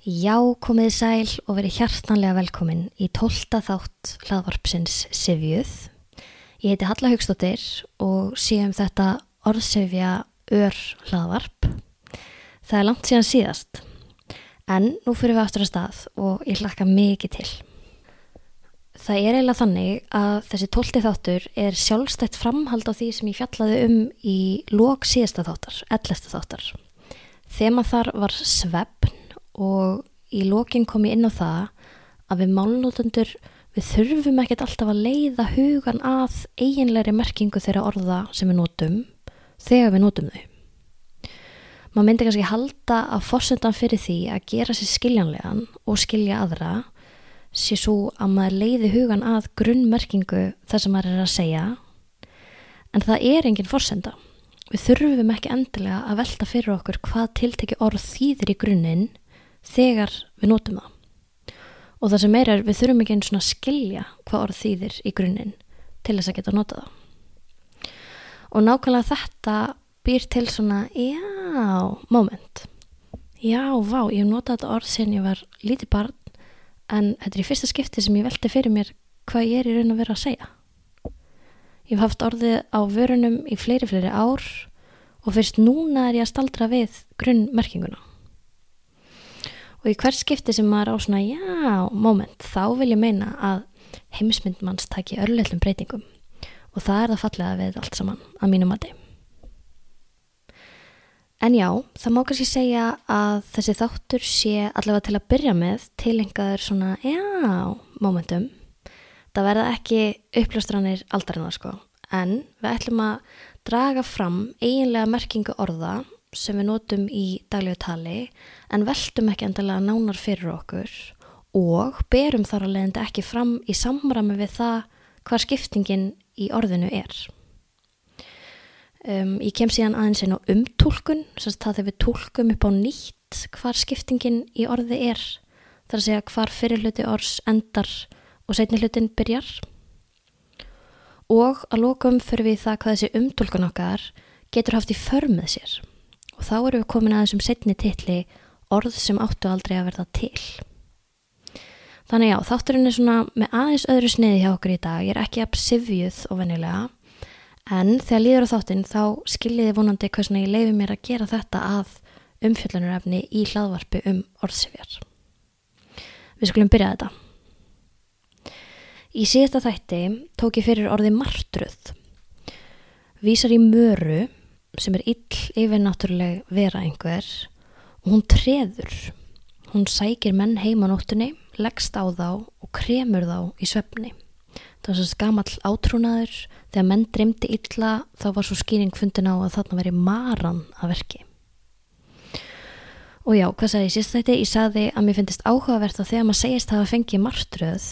Já, komiði sæl og verið hjartanlega velkomin í tólta þátt hlaðvarpsins Sivjuð. Ég heiti Halla Haugstóttir og séum þetta orðsefja ör hlaðvarp. Það er langt síðan síðast, en nú fyrir við aftur að stað og ég hlakka mikið til. Það er eiginlega þannig að þessi tólti þáttur er sjálfstætt framhald á því sem ég fjallaði um í lók síðasta þáttar, ellesta þáttar. Þema þar var svefn og í lókin kom ég inn á það að við málnótundur við þurfum ekkert alltaf að leiða hugan að eiginleiri merkingu þeirra orða sem við nótum þegar við nótum þau. Maður myndi kannski halda að fórsendan fyrir því að gera sér skiljanlegan og skilja aðra sé svo að maður leiði hugan að grunnmerkingu þar sem maður er að segja en það er engin fórsenda. Við þurfum ekki endilega að velta fyrir okkur hvað tiltekki orð þýðir í grunninn þegar við nótum það. Og það sem meira er við þurfum ekki einn svona að skilja hvað orð þýðir í grunninn til þess að geta nota það. Og nákvæmlega þetta býr til svona, já, moment. Já, vá, ég hef notað þetta orð sen ég var lítið barn en þetta er í fyrsta skipti sem ég velti fyrir mér hvað ég er í raun að vera að segja. Ég hef haft orðið á vörunum í fleiri fleiri ár og fyrst núna er ég að staldra við grunnmerkinguna. Og í hver skipti sem maður á svona já, moment, þá vil ég meina að heimsmynd manns taki örleilum breytingum og það er það fallega við allt saman að mínum mati. En já, það má kannski segja að þessi þáttur sé allavega til að byrja með tilengaður svona, já, momentum. Það verða ekki uppljóstranir aldarinnar sko, en við ætlum að draga fram eiginlega merkingu orða sem við notum í daglegu tali en veltum ekki endilega nánar fyrir okkur og berum þar að leiðandi ekki fram í samrami við það hvað skiptingin í orðinu er. Um, ég kem síðan aðeins einn á umtúlkun, það þegar við tólkum upp á nýtt hvar skiptingin í orði er. Það er að segja hvar fyrirluti orðs endar og setni hlutin byrjar. Og að lókum fyrir við það hvað þessi umtúlkun okkar getur haft í förmið sér. Og þá eru við komin að þessum setni titli orð sem áttu aldrei að verða til. Þannig já, þátturinn er svona með aðeins öðru sniði hjá okkur í dag. Ég er ekki að sifjuð og venilega En þegar líður á þáttinn þá skiljiði vonandi hversuna ég leiði mér að gera þetta að umfjöllunarefni í hlaðvarpi um orðsifjar. Við skulum byrja þetta. Í síðasta þætti tók ég fyrir orði martruð. Vísar í möru sem er ill yfirnáttúruleg vera einhver og hún treður. Hún sækir menn heima nóttunni, leggst á þá og kremur þá í svefni. Það var svo skamall átrúnaður Þegar menn dreymdi illa þá var svo skýring fundin á að þarna veri maran að verki. Og já, hvað sagði ég síst þetta? Ég sagði að mér finnist áhugavert að þegar maður segist að hafa fengið martröð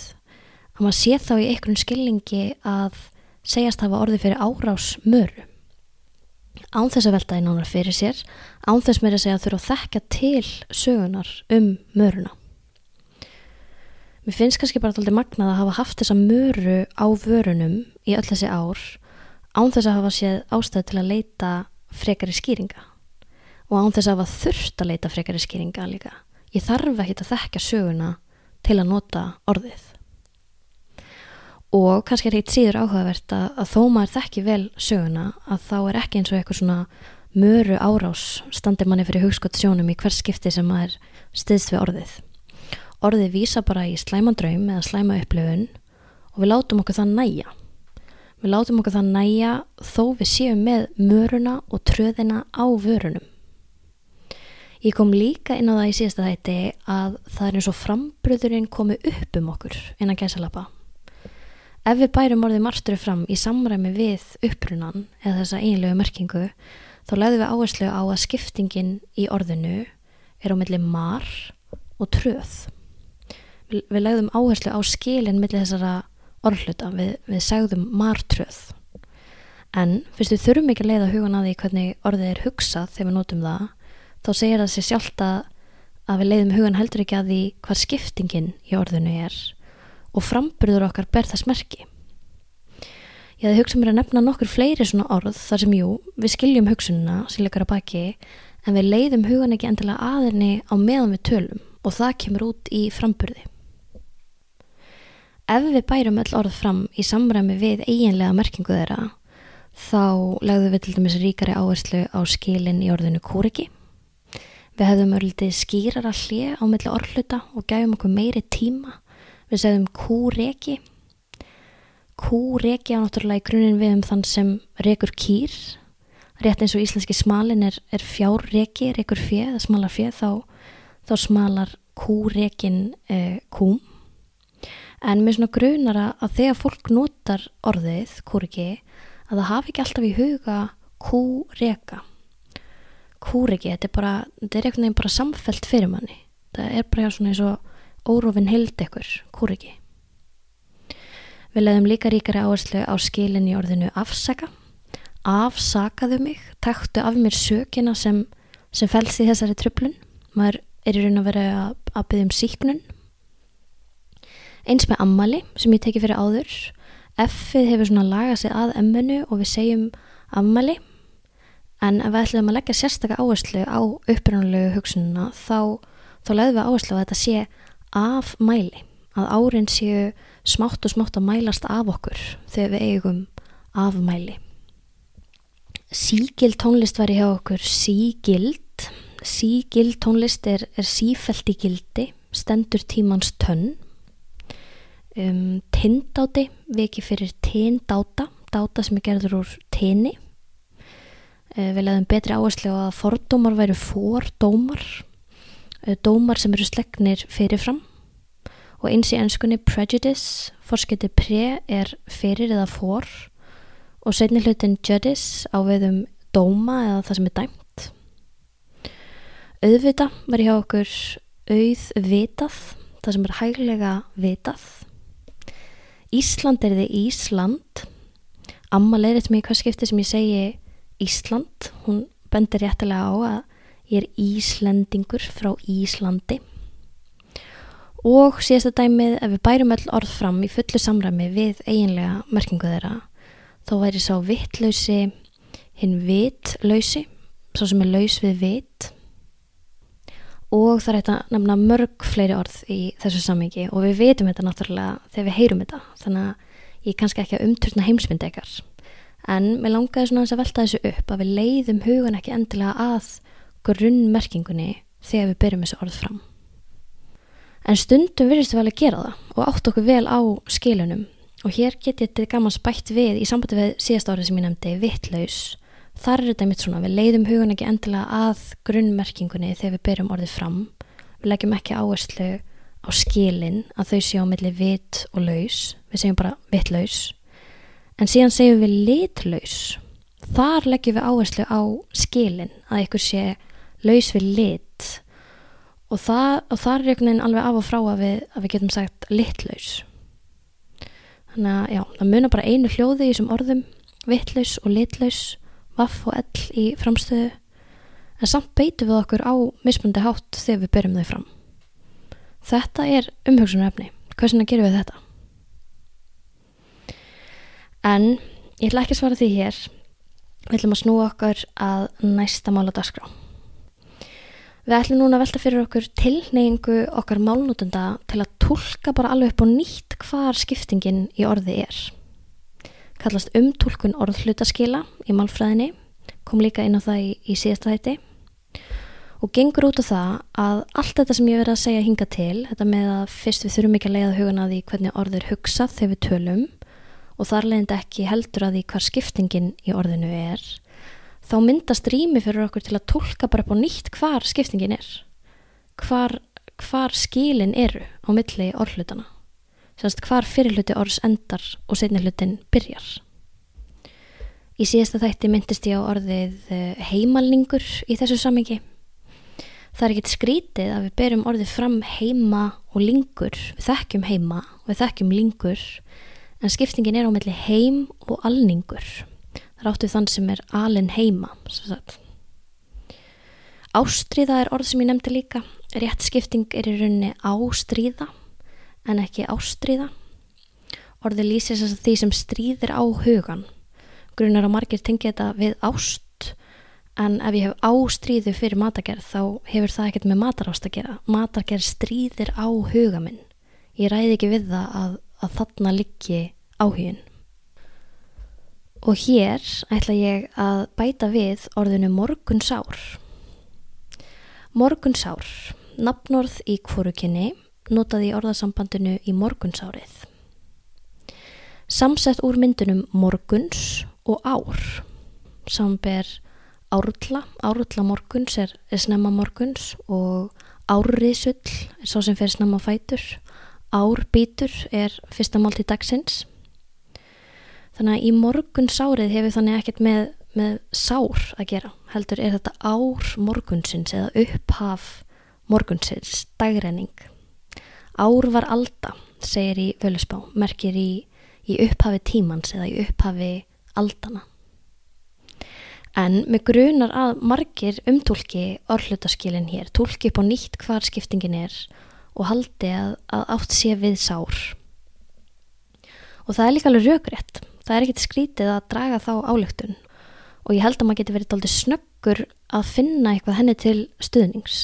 að maður sé þá í einhvern skilningi að segjast að hafa orði fyrir árás möru. Án þess að veltaði nánar fyrir sér, án þess með að segja að þurfa að þekka til sögunar um möruna. Mér finnst kannski bara alltaf magnað að hafa haft þessa möru á vörunum í öll þessi ár án þess að hafa séð ástæð til að leita frekari skýringa og án þess að hafa þurft að leita frekari skýringa líka. Ég þarf ekki að þekka söguna til að nota orðið. Og kannski er eitt síður áhugavert að, að þó maður þekki vel söguna að þá er ekki eins og eitthvað svona möru árás standir manni fyrir hugskott sjónum í hvers skipti sem maður stiðst við orðið orðið vísa bara í slæmandraum eða slæma upplifun og við látum okkur það næja. Við látum okkur það næja þó við séum með möruna og tröðina á vörunum. Ég kom líka inn á það í síðasta þætti að það er eins og frambröðurinn komi upp um okkur innan gæsalappa. Ef við bærum orðið marsturu fram í samræmi við upprunan eða þessa einlegu merkingu þá leiðum við áherslu á að skiptingin í orðinu er á milli mar og tröð. Við legðum áherslu á skilin millir þessara orðluta við, við segðum martröð. En fyrst við þurfum ekki að leiða hugan að því hvernig orðið er hugsað þegar við notum það þá segir það sér sjálft að við leiðum hugan heldur ekki að því hvað skiptingin í orðinu er og framburður okkar ber það smerki Ég hefði hugsað mér að nefna nokkur fleiri svona orð þar sem jú, við skiljum hugsununa sem leikar að baki en við leiðum hugan ekki endilega aðinni á meðan við tölum og það kemur út í framburði. Ef við bærum öll orð fram í samræmi við eiginlega merkingu þeirra þá legðum við til dæmis ríkari áherslu á skilin í orðinu kúriki. Við hefðum örlítið skýrara hlið á milli orðluta og gæfum okkur meiri tíma. Við segðum kúreki. Kúreki á náttúrulega í grunin við um þann sem rekur kýr. Rétt eins og íslenski smalin er, er fjárreki, rekur fjöð, það smalar fjöð, þá, þá smalar kúrekin eh, kúm en mér svona grunar að þegar fólk notar orðið kúriki að það hafi ekki alltaf í huga kúreka kúriki, þetta er bara þetta er einhvern veginn bara samfelt fyrir manni það er bara svona eins og órofin hild ekkur, kúriki við leðum líka ríkari áherslu á skilin í orðinu afsaka. Afsakaðu mig, taktu af mér sökina sem, sem fælst í þessari tröflun maður er í raun að vera að, að byggja um síknun Eins með ammali sem ég teki fyrir áður. F-ið hefur svona lagað sig að M-inu og við segjum ammali en ef við ætlum að leggja sérstaklega áherslu á upprannulegu hugsununa þá, þá leðum við áherslu að þetta sé af mæli. Að árin séu smátt og smátt að mælast af okkur þegar við eigum af mæli. Sígild tónlist var í hjá okkur sígild. Sígild tónlist er, er sífælt í gildi, stendur tímans tönn um, tindáti, viki fyrir tindáta, dáta sem er gerður úr tini. Uh, við leðum betri áherslu að fordómar væru fordómar, uh, dómar sem eru slegnir fyrirfram og eins í ennskunni prejudice, forsketi pre er fyrir eða for. Og setni hlutin judice á veðum dóma eða það sem er dæmt. Auðvita var hjá okkur auðvitað, það sem er hæglega vitað. Ísland er þið Ísland. Amma leirið til mig hvað skipti sem ég segi Ísland. Hún bendir réttilega á að ég er Íslendingur frá Íslandi og síðasta dæmið ef við bærum öll orð fram í fullu samræmi við eiginlega merkingu þeirra þá væri sá vittlausi hinn vitlausi svo sem er laus við vit. Og það er þetta nefna mörg fleiri orð í þessu sammingi og við veitum þetta náttúrulega þegar við heyrum þetta þannig að ég er kannski ekki að umturna heimsmynd ekkar en mér langaði svona að velta þessu upp að við leiðum hugan ekki endilega að grunnmerkingunni þegar við byrjum þessu orð fram en stundum virðist við alveg gera það og átt okkur vel á skilunum. Og hér get ég þetta gaman spætt við í sambandi við síðast árið sem ég nefndi vittlaus þar er þetta mitt svona, við leiðum hugun ekki endilega að grunnmerkingunni þegar við byrjum orðið fram, við leggjum ekki áherslu á skilin að þau séu á milli vit og laus. Við segjum bara vitlaus. En síðan segjum við litlaus. Þar leggjum við áherslu á skilin að ykkur sé laus við lit og, það, er einhvern veginn alveg af og frá að við, að við getum sagt litlaus þannig að já, það munar bara einu hljóði í þessum orðum vitlaus og litlaus vaff og ell í framstöðu en samt beitum við okkur á mismundi hátt þegar við byrjum þau fram. Þetta er umhugsunarefni. Hversuna gerum við þetta? En ég ætla ekki að svara því hér. Við ætlum að snúa okkur að næsta mála dagskrá. Við ætlum núna að velta fyrir okkur tilneyingu okkar málnútenda til að tólka bara alveg upp og nýtt hvar skiptingin í orði er. Kallast umtúlkun orðhlutaskila í málfræðinni, kom líka inn á það í, í síðasta hætti og gengur út á það að allt þetta sem ég verið að segja hinga til, þetta með að fyrst við þurfum ekki að leiða hugan að því hvernig orð er hugsað þegar við tölum og þar leiðindi ekki heldur að því hvar skiptingin í orðinu er, þá myndast rými fyrir okkur til að tólka bara på nýtt hvar skiptingin er, hvar, hvar skilin eru á milli orðhlutana semst hvar fyrirluti orðs endar og setnihlutin byrjar. Í síðasta þætti myndist ég á orðið eh, heimalningur í þessu samengi. Það er ekkit skrítið að við berum orðið fram heima og lingur. Við þekkjum heima og við þekkjum lingur en skiptingin er á melli heim og alningur. Það áttuð þann sem er alin heima. Ástríða er orð sem ég nefndi líka. Rétt skipting er í rauninni ástríða en ekki ástríða. Orði lýsir þess að því sem stríðir á hugan. Grunar að margir tengja þetta við ást en ef ég hef ástríðu fyrir matagerð þá hefur það ekkert með matarást að gera. Matagerð stríðir á huga minn. Ég ræði ekki við það að, að þarna liggi áhugin. Og hér ætla ég að bæta við orðinu morgunsár. Morgunsár, nafnorð í kvorukinni, notaði orðasambandinu í morgunsárið. Samsett úr myndunum morguns og ár, samber árla, árla morguns er, er snemma morguns og árrisull er svo sem fer snemma fætur, árbítur er fyrsta mál til dagsins. Þannig að í morgunsárið hefur þannig ekkert með, með sár að gera, heldur er þetta ár morgunsins eða upphaf morgunsins, dagrenning. Ár var alda, segir í Völusbá, merkir í, í upphafi tímans eða í upphafi aldana. En með grunar að margir umtúlki orðlutaskilin hér, tólki upp á nýtt hvar skiptingin er og haldi að, að átt sé við sár. Og það er líka alveg raugrætt, það er ekkert skrítið að draga þá álöktun og ég held að maður geti verið aldrei snöggur að finna eitthvað henni til stuðnings.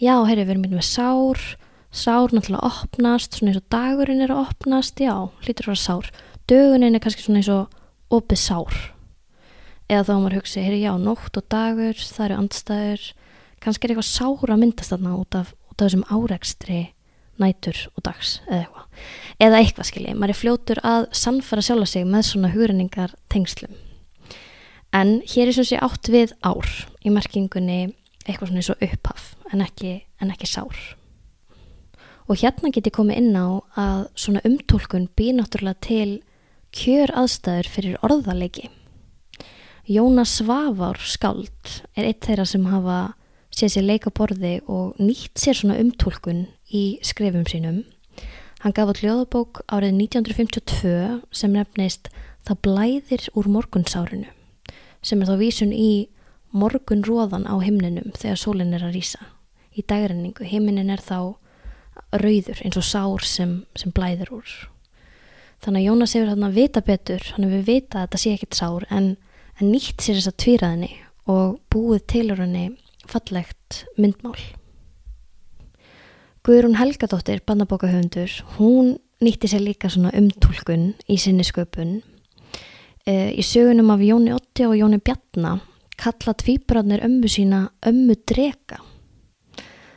Já, heyrðu, við erum myndið með sár, sár náttúrulega opnast, svona eins og dagurinn er að opnast, já, hlýtur að vera sár. Dögunin er kannski svona eins og opið sár. Eða þá maður hugsi, heyri já, nótt og dagur það eru andstæður. Kannski er eitthvað sára myndast þarna út af, út af þessum árekstri nætur og dags eða eitthvað, eða eitthvað skilji. Maður er fljótur að sannfara sjálfa sig með svona hugrenningar tengslum en hér er svona sé átt við ár í merkingunni eitthvað svona eins og upphaf en ekki, en ekki sár. Og hérna get ég komið inn á að svona umtólkun býr náttúrulega til kjör aðstæður fyrir orðalegi Jónas Svavár skáld er eitt þeirra sem hafa séð sér leika borði og nýtt sér svona umtólkun í skrifum sínum. Hann gaf á hljóðabók árið 1952 sem nefnist Það blæðir úr morgunsárinu sem er þá vísun í morgunróðan á himninum þegar sólinn er að rýsa. Í dagrenningu, himnin er þá rauður eins og sár sem, sem blæðir úr. Þannig að Jónas hefur hann að vita betur, hann hefur vita að þetta sé ekkit sár en en nýtt sér þess að tvíraðinni og búið tilur henni fallegt myndmál. Guðrún Helgadóttir, bandabókahöfundur, hún nýtti sér líka svona umtúlkun í sinni sköpun. E, í sögunum af Jóni Otti og Jóni Bjarnar kalla tvíbratnir ömmu sína ömmu drega.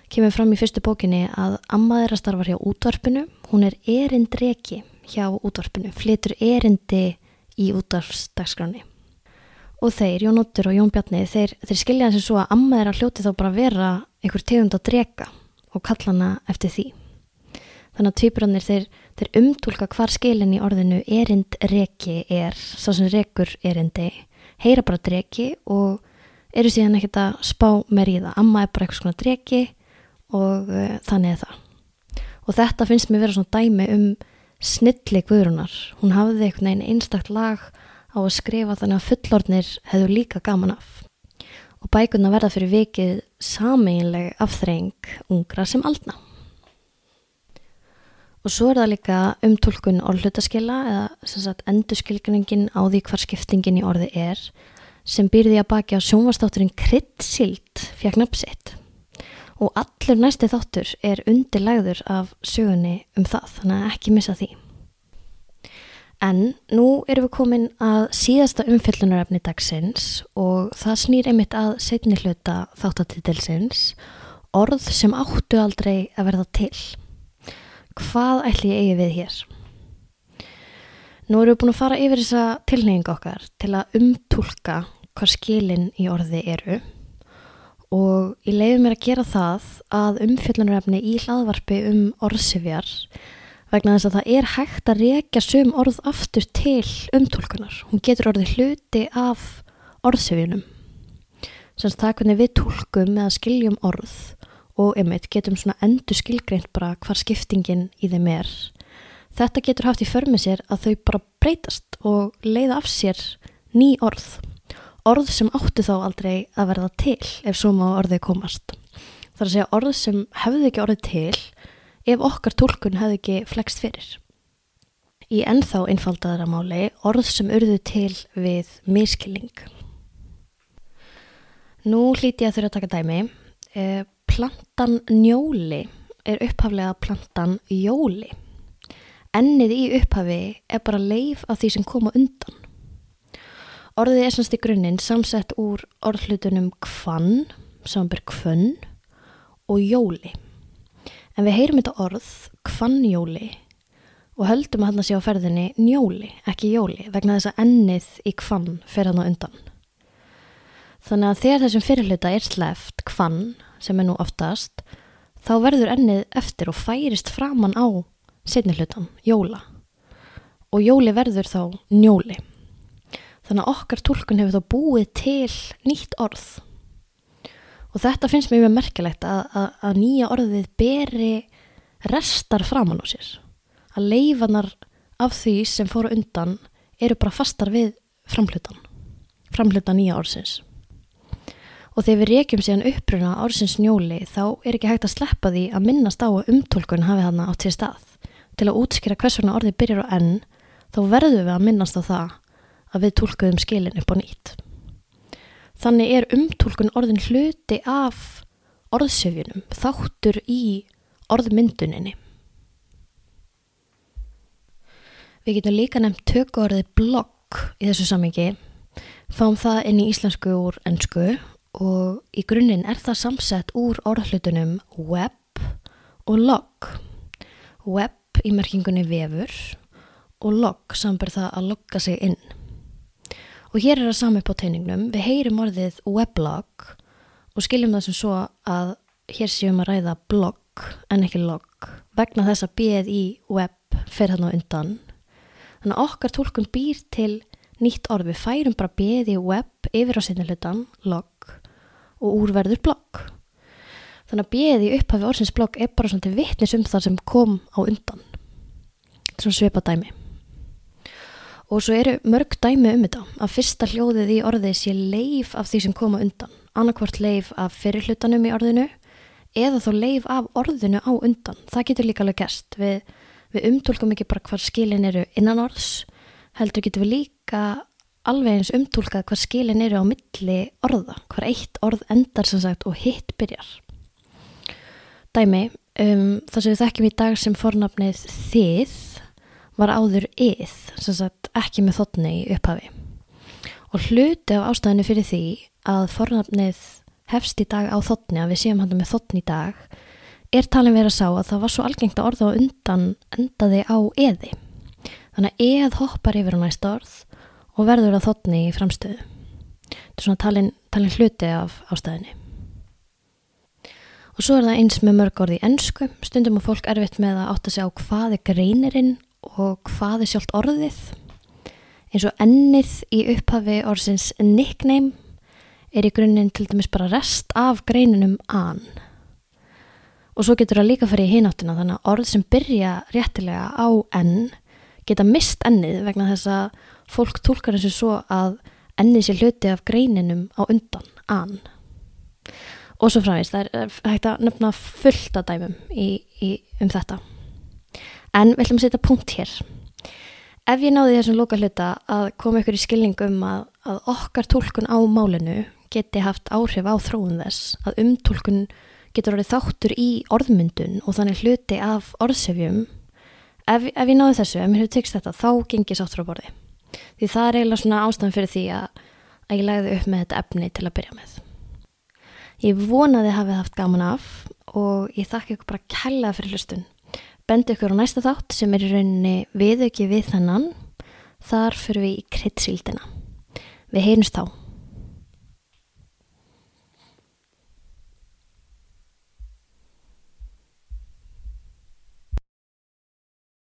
Kemur fram í fyrstu bókinni að Amma þeirra starfar hjá útvarpinu, hún er erindreki hjá útvarpinu, flitur erindi í útvarpsdagskráni og þeir, Jón Óttur og Jón Bjarni þeir, þeir skilja þessi svo að amma þeirra hljóti þá bara vera einhver tegund á drega og kalla hana eftir því. Þannig að tvíbrannir þeir, þeir umtúlka hvar skilin í orðinu erind reki er, svo sem rekur erindi, heyra bara dregi og eru síðan ekkert að spá meir í það, amma er bara eitthvað svona dregi og uh, þannig er það. Og þetta finnst mér vera svona dæmi um snilli guðrunar, hún hafði einhvern veginn einstakt lag á að skrifa þannig að fullornir hefur líka gaman af. Og bækuna verða fyrir vikið sameinleg afþreng ungra sem aldna. Og svo er það líka umtúlkun orðlutaskila eða endurskilgningin á því hvar skiptingin í orði er sem byrði að baki á sjónvastátturinn Krittsild fjagn uppsitt. Og allur næsti þáttur er undirlæður af sögunni um það, þannig að ekki missa því. En nú erum við komin að síðasta umfyllunarefni dagsins og það snýr einmitt að setni hluta þáttatitilsins orð sem áttu aldrei að verða til. Hvað ætli ég eigi við hér? Nú erum við búin að fara yfir þessa tilneying okkar til að umtúlka hvað skilin í orði eru og ég leiði mér að gera það að umfyllunarefni í hlaðvarpi um orðsifjar vegna þess að það er hægt að reykja sum orð aftur til umtólkunar. Hún getur orðið hluti af orðsefjunum. Sanns það hvernig við tólkum eða skiljum orð og einmitt getum svona endur skilgreint bara hvar skiptingin í þeim er. Þetta getur haft í förmið sér að þau bara breytast og leiða af sér ný orð. Orð sem áttu þá aldrei að verða til ef svo má orðið komast. Það er að segja orð sem hefðu ekki orðið til ef okkar tólkun hefði ekki flext fyrir. Í ennþá einfaldaðara máli orð sem urðu til við miskilling. Nú hlíti ég að þurfa að taka dæmi. Eh, plantan njóli er upphaflega plantan jóli. Ennið í upphafi er bara leif af því sem koma undan. Orðið er semst í grunninn samsett úr orðhlutunum kvann, samanbyrg kvönn og jóli. En við heyrum þetta orð, kvannjóli, og höldum að hann að sé á ferðinni njóli, ekki jóli, vegna þess að ennið í kvann fer hann á undan. Þannig að þegar þessum fyrirluta er sleft kvann, sem er nú oftast, þá verður ennið eftir og færist framann á setnihlutan, jóla. Og jóli verður þá njóli. Þannig að okkar tólkun hefur þá búið til nýtt orð. Og þetta finnst mér mjög merkilegt að, að, að nýja orðið beri restar framann á sér. Að leifanar af því sem fóru undan eru bara fastar við framhlutan. Framhlutan nýja orðsins. Og þegar við reykjum síðan uppruna orðsins njóli þá er ekki hægt að sleppa því að minnast á að umtólkun hafi þarna átt til stað. Til að útskýra hvers vegna orðið byrjar á enn þá verðum við að minnast á það að við tólkuðum skilin upp á nýtt. Þannig er umtólkun orðin hluti af orðsöfjunum, þáttur í orðmynduninni. Við getum líka nefnt tökku orðið blogg í þessu samengi, fáum það inn í íslensku úr ennsku og í grunninn er það samsett úr orðhlutunum web og log. Web í merkingunni vefur og log samber það að logga sig inn. Og hér er það sami på teiningnum. Við heyrim orðið weblog og skiljum það sem svo að hér séum að ræða blog en ekki log vegna þess að bíð í web fyrir hann á undan. Þannig að okkar tólkun býr til nýtt orð. Við færum bara bíð í web yfir á sinni hlutan, log og úrverður blogg. Þannig að bíði upphafi orðsins blogg er bara svona til vittnis um það sem kom á undan. Svona svipa dæmi. Og svo eru mörg dæmi um þetta að fyrsta hljóðið í orðið sé leif af því sem koma undan. Annarkvort leif af fyrirhlutanum í orðinu eða þó leif af orðinu á undan. Það getur líka alveg gæst. Við, við umtólkum ekki bara hvað skilin eru innan orðs, heldur getur við líka alveg eins umtúlkað hvað skilin eru á milli orða, hvað eitt orð endar sem sagt og hitt byrjar. Dæmi, um, það sem við þekkjum í dag sem fornafnið þið var áður yð, sem sagt ekki með þotni í upphafi. Og hluti af ástæðinu fyrir því að fornafnið hefst í dag á þotni, að við séum hann með þotni í dag, er talin verið að sá að það var svo algengt að orða á undan endaði á eði. Þannig að eð hoppar yfir á næsta orð og verður að þotni í framstöðu. Þetta er svona talin, talin hluti af ástæðinni. Og svo er það eins með mörg orði í ennsku, stundum og fólk erfitt með að átta sig á hvað er greinirinn og hvað er sjálft orðið. Eins og ennið í upphafi orðsins nickname er í grunninn til dæmis bara rest af greininum an. Og svo getur það líka farið í hináttina þannig að orð sem byrja réttilega á enn geta mist ennið vegna þess að fólk tólkar þessu svo að ennið sé hluti af greininum á undan, an. Og svo framvist, það er hægt að nefna fullt að dæmum í, í, um þetta. En við ætlum að setja punkt hér. Ef ég náði þessum loka hluta að koma ykkur í skilningum að, að okkar tólkun á málinu geti haft áhrif á þróun þess, að umtólkun getur orðið þáttur í orðmyndun og þannig hluti af orðsefjum, ef, ef ég náði þessu, ef mér hefur tekst þetta, þá gengir sáttur á borði því það er eiginlega svona ástæðan fyrir því að, að ég legði upp með þetta efni til að byrja með. Ég vonaði að hafið haft gaman af og ég þakka ykkur bara kella fyrir hlustun. Bendi ykkur á næsta þátt sem er í rauninni viðauki við þennan, þar fyrir við í kryddsíldina. Við heyrumst þá.